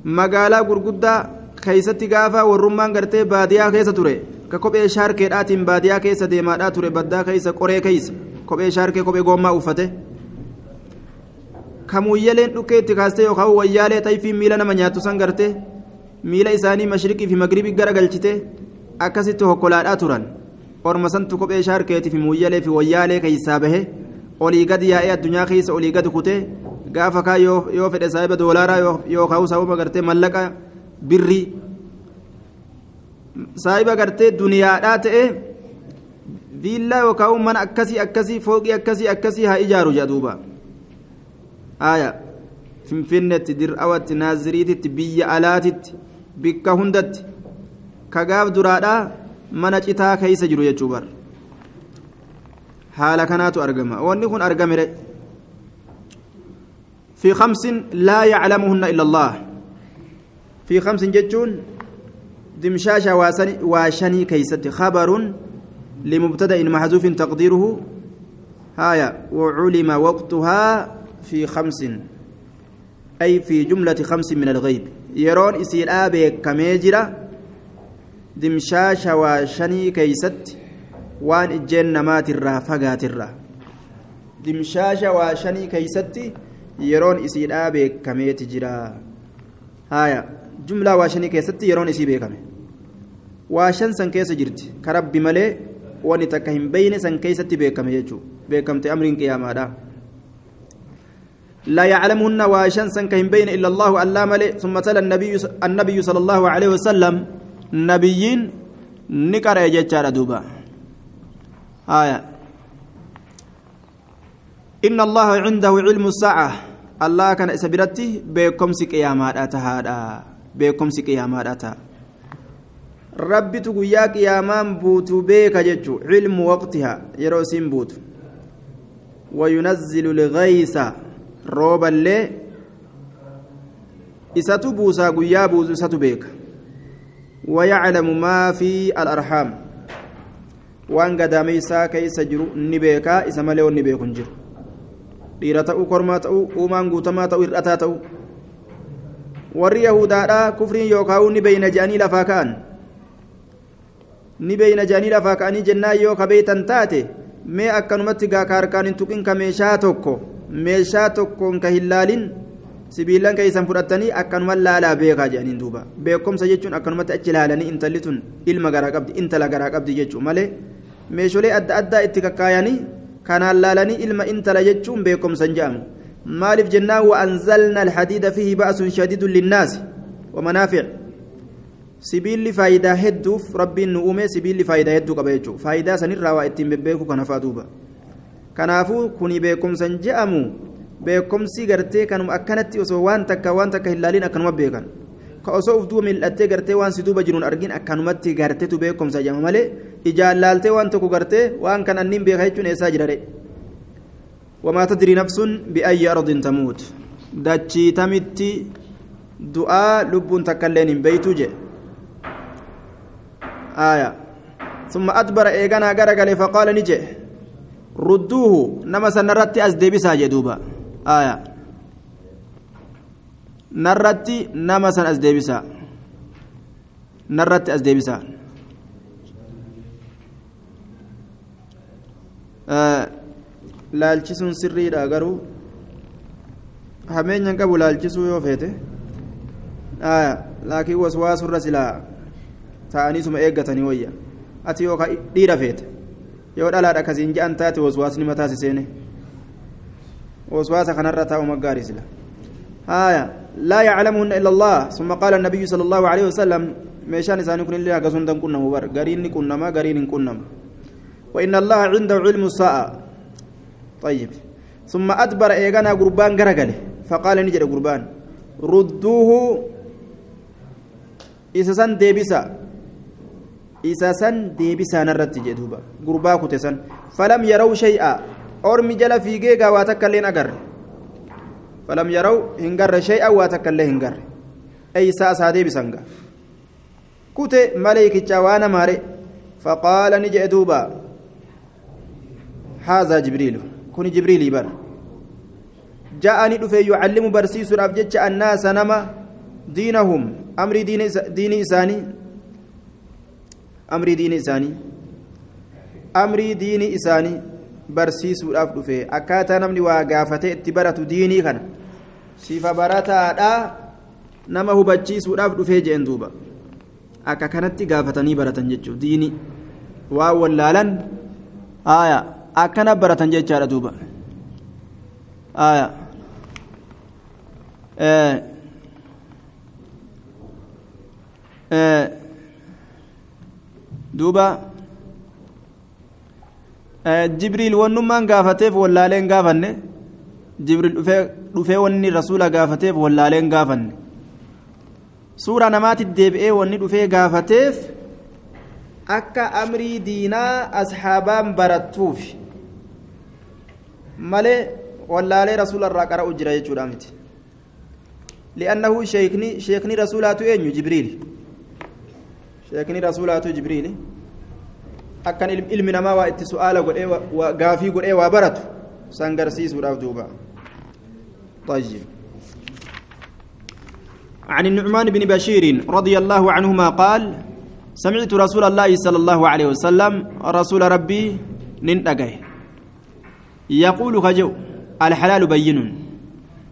magaalaa gurguddaa keessatti gaafa warrummaan gartee baadiyaa keessa ture ka kophee shaarkeedhaatiin baadiyaa keessa deemaadhaa ture baddaa keessa qoree keessa kophee shaarkee kophee goommaa uffate kamuuyyaleen dhukkee itti kaastee yookaan wayyaalee xayfii miila nama nyaattu san gartee miila isaanii mashriqii fi magribii gara galchite akkasitti hokkolaadhaa turan orma santu kophee shaarkeetii fi muuyyalee fi wayyaalee keessaa bahe olii gadi yaa'ee addunyaa keessa olii gadi kutee gaafa kaa yoo fedhe saahiba doolaaraa yookaan sababa gartee mallaqa birrii saahiba gartee duniyaadhaa ta'e viillaa yookaan mana akkasii akkasii fooqii akkasii akkasii haa ijaaru jedhuuba haaya finfinnetti dir'awatti naaziriititti biyya alaatitti bikka hundatti kagaaf duraadhaa mana citaa keessa jiru jechuu bar haala kanaatu argama wanni kun argamire في خمس لا يعلمهن إلا الله في خمس جتون دمشاشة واشني كيست. خبر لمبتدأ محذوف تقديره. هايا وعلم وقتها في خمس أي في جملة خمس من الغيب. يرون إسير آبي كميجرة. دمشاشة واشني كيست. وان إجين مات الرا دمشاشة واشني كيستي yeroon isiidhaa beekameeti jira haya jumlaa waa shanii keessatti yeroon isii beekame waa shan san keessa jirti. Ka rabbi malee wani takka hin beyne san keessatti beekame jechuu beekamte amriin qiyaamaadha. لا يعلمهن واشن سن كهم بين الا الله الا ملئ ثم تلا النبي النبي صلى الله عليه وسلم نبيين نقرا يجتار دوبا آية إن الله عنده علم الساعة الله كان سبرتي بكم سي قيامات أتهادا بكم سي قيامات ربي تقويا قيامان بوتو بيك ججو علم وقتها يروسين بوتو وينزل الغيث روبا لي إساتو بوسا قويا بوزو إساتو بيك ويعلم ما في الأرحام waan gadaameysaa keessa jiru ni beekaa isa malee wanni beeku hin jiru dhiira ta'uu kormaa ta'uu uumaan guutamaa ta'uu hir'ataa ta'uu warri yahudaadhaa kufriin yookaan ni beeyna jedhanii lafaa ka'an ni beeyna jedhanii lafaa ka'anii jennaan yoo ka beeytan taate mee akkanumatti gaa ka harkaan hin tuqin ka meeshaa tokko meeshaa tokkoon ka hin laalin sibiilan keessan fudhatanii akkanuma laalaa beekaa jedhaniin duuba beekumsa jechuun akkanumatti achi laalanii intalli tun ilma garaa qabdi intala garaa qabdi jechuu malee meeshaalee adda addaa itti kakkaayanii kanaan laalanii ilma intala jechuun beekumsan jedhamu maaliif jennaan wa'anzalna alhadiida fihi ba'asun shadiidun linnaasi wamanaafic sibiilli faayidaa hedduuf rabbiin nu uume sibiilli faayidaa hedduu qaba jechuudha faayidaa sanirraa waa ittiin bebbeeku kana fa'aa duuba kanaafuu kuni beekumsan jedhamu beekumsi gartee kanuma akkanatti osoo waan takka waan takka hin laalin akkanuma beekan ka osoo uf duuba mil'attee gartee waan si duuba jiruun argin akkanumatti garteetu beekumsa jedhama malee ijaan laaltee waan tokko gartee waan kan anniin beeka jechuun eessaa jira dhe wamaa tadrii nafsun biayyi ardin tamuut dachii tamitti du'aa lubbuun takkailleen hin beeytuu jedhe آية ثم أدبر إيغانا غرغل فقال نجي ردوه نما سنرت أزدبسا جدوبا آية نرت نما سن أزدبسا نرت أزدبسا آه laalchisuun sirriidha garuu hameenyan qabu laalchisuu yoo feete laakiin waswaasurra silaa ta'anii suma eeggatanii wayya. Ati yoo dhiira feete yoo dhalaadha kasiin je'an taate waswaasni mataasi seene. Waswaasa kanarra taa'u maggaarii sila. هايا لا يعلمهن إلا الله ثم قال النبي صلى الله عليه وسلم ميشان إساني كن الله قصون دم كنا مبر قرين كنا ما قرين كنا وإن الله عنده علم الساعة طيب ثم أدبر إيغانا قربان قرقله فقال نجد قربان ردوه إسسان ديبسا isa san deebisaan irratti jedhuuba gurbaa kute san. Falam yarau shay'a. Ormi jala fiigee gaa waa takka illee agarre. Falam yarau hin garre shay'a waa takka illee hin garre. Eeysaa asaa deebisan gaa. Kute maleekicha waan amaare. Faqaala ni jedhe haazaa jibriilu. Kuni jibriilii bara. Ja'a dhufee dhufe yucallimu barsiisuudhaaf jecha annaa sanama diinahum. Amrii diini isaanii دين إساني أمر دين إساني أمر دين إساني برسيس الأفجج أكاتا نمني وقافته اتبرة ديني كان sifa barataadha nama hubachiisuudhaaf dhufee jeen duuba akka kanatti gaafatanii baratan jechuudha diini waan wallaalan aya akkana baratan jechaadha duuba aya duuba. Jibriil wannummaan gaafateef wallaaleen gaafanne. Jibriil dhufee wanni rasuula gaafateef wallaaleen gaafanne. Suura namaatti deebi'ee wanni dhufee gaafateef akka amrii diinaa asxaabaan barattuuf malee wallaalee rasuula irraa qara'u jira jechuudha miti. Li'annahu sheekni rasuulaatu eenyu jibriil sheekni rasuulaatu jibriil akkan ilmi namaa waa itti su'aala godhee gaafii godhee waa baratu san garsiisuudhaaf duuba. طيب عن النعمان بن بشير رضي الله عنهما قال سمعت رسول الله صلى الله عليه وسلم رسول ربي ننتقه يقول خجو الحلال بين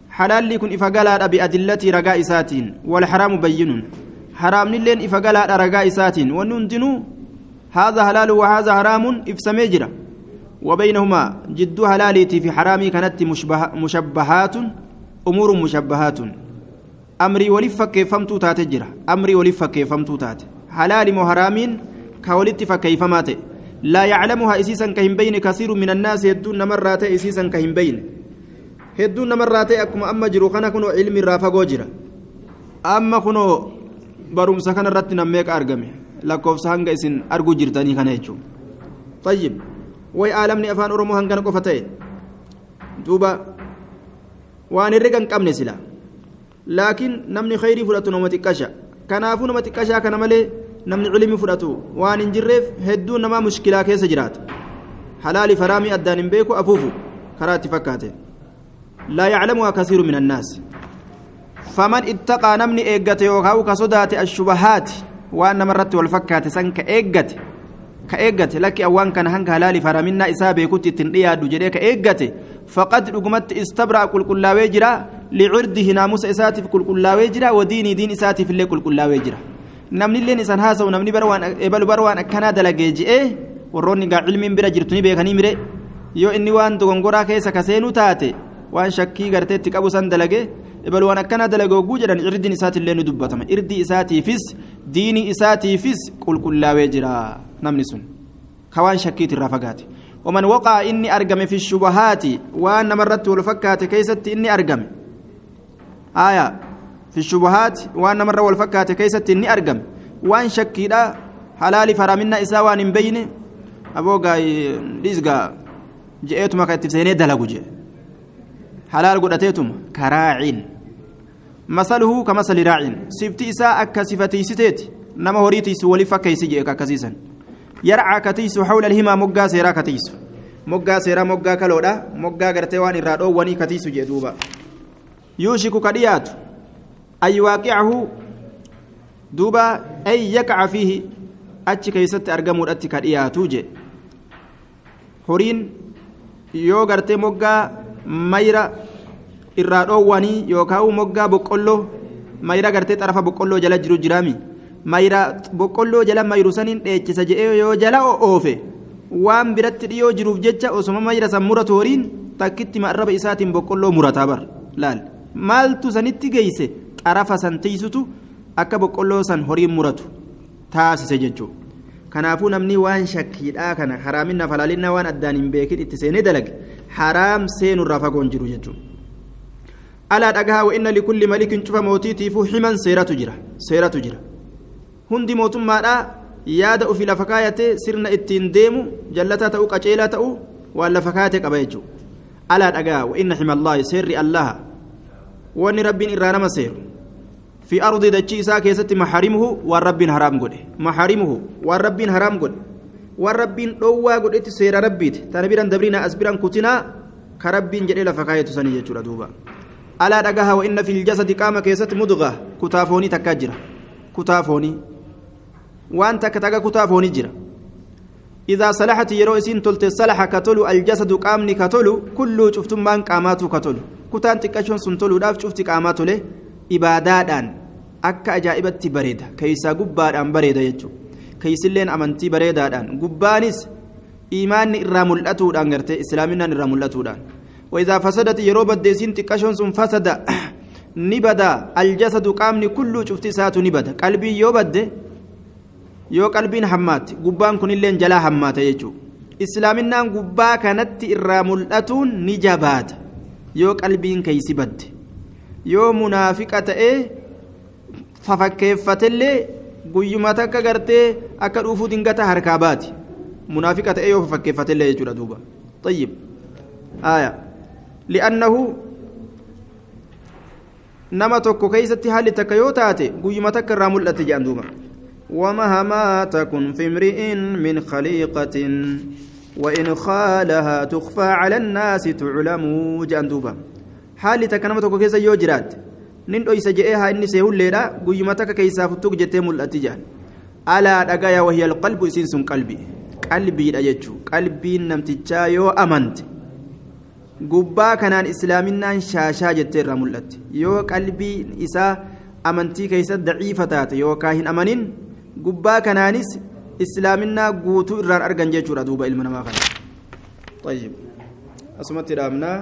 حلال لكن إفقالا بأدلة رقاء ساتين والحرام بين حرام لين إفقالا رقاء ساتين. وننتنو هذا حلال وهذا حرام إفسميجرا وبينهما جد حلاليتي في حرامي كانت مشبه مشبهات أمور مشبهات. أمري ولف كيفمتو تاتجرا أمري ولف كيفمتو تات حلال وحرامين كولت فكيفمات لا يعلمها إسيسا كهم بين كثير من الناس يدون مرات إسيسا كهم بين. akkuma amma jiru kana kunoo ilmi irraa fagoo jira amma kunoo barumsa kana irratti nammeeqa argame lakkoofsa hanga isin arguu jirtanii kana jechuun tayyib way aalamni afaan oromoo hangana qofa ta'e duuba waan herrega hin qabne sila laakiin namni khayrii fudhatu nama xiqqasha kanaafuu nama xiqqashaa kana malee namni cilmi fudhatu waan hin jirreef hedduun namaa mushkilaa keessa jiraata halaali faraamii addaan hin beeku afuufu karaa itti fakkaate لا يعلمها فمن اتقى نمني ايغت يوكاو كصدات الشبهات وان مرت والفكات سن كايغت كايغت لك اوان كان هنك حلال فرمنا اسابه كنت تنديا دجري كايغت فقد رغمت استبرأ كل كل وجرا لعرضه ناموس اساتي كل كل وجرا وديني دين اساتي في كل كل وجرا namni illeen isan haasa'u namni barwaan ebalu barwaan akkanaa dalagee ji'ee warroonni gaa cilmiin bira jirtuni beekanii mire yoo inni waan dogongoraa keessa kaseenuu taate waan shakkii garteetti qabu san dalage ebal waan akkana dalage hogguu jedhan irdiin isaatiillee ni dubbatama irdii isaatiifis diinii isaatiifis qulqullaawee jira namni sun ka waan shakkiit irraa fagaate waman waqaa inni argame fi shubahaati waan namarratti wal fakkaate keessatti inni argame aya fi shubahaati waan namarra wal fakkaate keessatti inni argame waan shakkiidha halaali faraaminna isaa waan hin beyne aboogaa dhiisgaa je'eetuma ka itti seenee dalagu jee حلال قدتيتم كراع مثله كمثل راع سفتي إساء كصفتي ستيت نما هوريتي سولي فكيس جيك كسيسا يرعى كتيس حول الهما مقا سيرا كتيس مقا سيرا مقا كالودا مقا قرتيوان الرادو وني كتيس جدوبا يوشك كديات أي واقعه دوبا أي يقع فيه أتش كيست أرقمو أتش كدياتو جي هورين yoo gartee moggaa mayra irraa dhoowwanii yookaan moggaa boqqolloo mayra gartee xarafa boqqolloo jala jiru jiraami mayra boqqolloo jala mayru saniin dheechisa jedhee yoo jala oofe waan biratti dhiyoo jiruuf jecha osoma mayra san muratu horiin takkitti marraba isaatiin boqqolloo murataa bar laal maaltu sanitti geeyse xarafa san tiisutu akka boqqolloo san horiin muratu taasise jechuudha. kanaafuu namni waan shakkiidhaa kana haraaminna falaalinna waan addaan hin beekin itti seenee dalage haraam seenurraa fagoon jiru jechuudha. Alaa dhagahaa wa'inna likulli malikin cufa mootiitiifuu himan seeratu jira seeratu jira hundi mootummaadhaa yaada ofii lafa kaayatee sirna ittiin deemu jallataa ta'uu qaceelaa ta'uu waan lafa kaayatee qaba jechuudha alaa dhagaa wa'inna himallaahi seerri allaha wanni rabbiin irraa nama seeru fi ardi dachii isaa keessatti maxarimuhu waan rabbiin haraam godhe maxarimuhu waan rabbiin haraam godhe waan rabbiin dhoowwaa godhetti seera rabbiiti tana biran dabriina as biran kutinaa ka rabbiin jedhee lafa kaayatu sanii jechuudha duuba alaa dhagaha wa'inna fil jasadi qaama keessatti mudgaa kutaa foonii takkaa jira. Kutaa foonii. Waan takka takka kutaa foonii jira. إذا صلحت يرو إسين تلت صلح كتلو الجسد قامني كتلو كله شفتمان قاماتو كتلو كتان تكشون سنتلو داف شفت قاماتو له إبادادان أكا أجائبت بريدة كيسا قبادان بريدة يجو كيسلين أمنتي بريدادان قبانس إيمان إرام الأتودان غرتي إسلامنا إرام الأتودان وإذا فسدت يرو بديسين تكشون سن فسد <clears throat> نبدا الجسد قامني كله شفت ساتو نبدا قلبي يوبد yoo qalbiin hammaate gubbaan kunilleen jalaa hammaata jechuudha islaaminaan gubbaa kanatti irraa mul'atuun ni jabaata yoo qalbiin keeysi badde yoo munaafiqa ta'ee fafakkeeffatellee guyyuma takka gartee akka dhuufuu dingata harkaa baati munaafiqa ta'ee yoo fafakkeeffatellee jechuudha duuba طيب آية لأنه نما توكو كيستي حالي تكيوتاتي قيمة تكرر ملأتي جاندوما ومهما تكن في امرئ من خليقة وإن خالها تخفى على الناس تعلم جندوبا حالي تكنمتك كيسا يوجرات inni see hulleedha guyyuma takka keeysaa futtuq jettee mul'atti jaan alaa dhagaya wahiya alqalbu isiin sun qalbi qalbiidha jechuu qalbiin namtichaa yoo amante gubbaa kanaan islaaminaan shaashaa jettee irraa mul'atti yoo qalbiin isaa amantii keeysa daciifa taate yookaa hin amanin gubbaa kanaanis islaaminaa guutuu irraan argan jechuudha duuba ilma namaa kana طيب أسمت الأمناء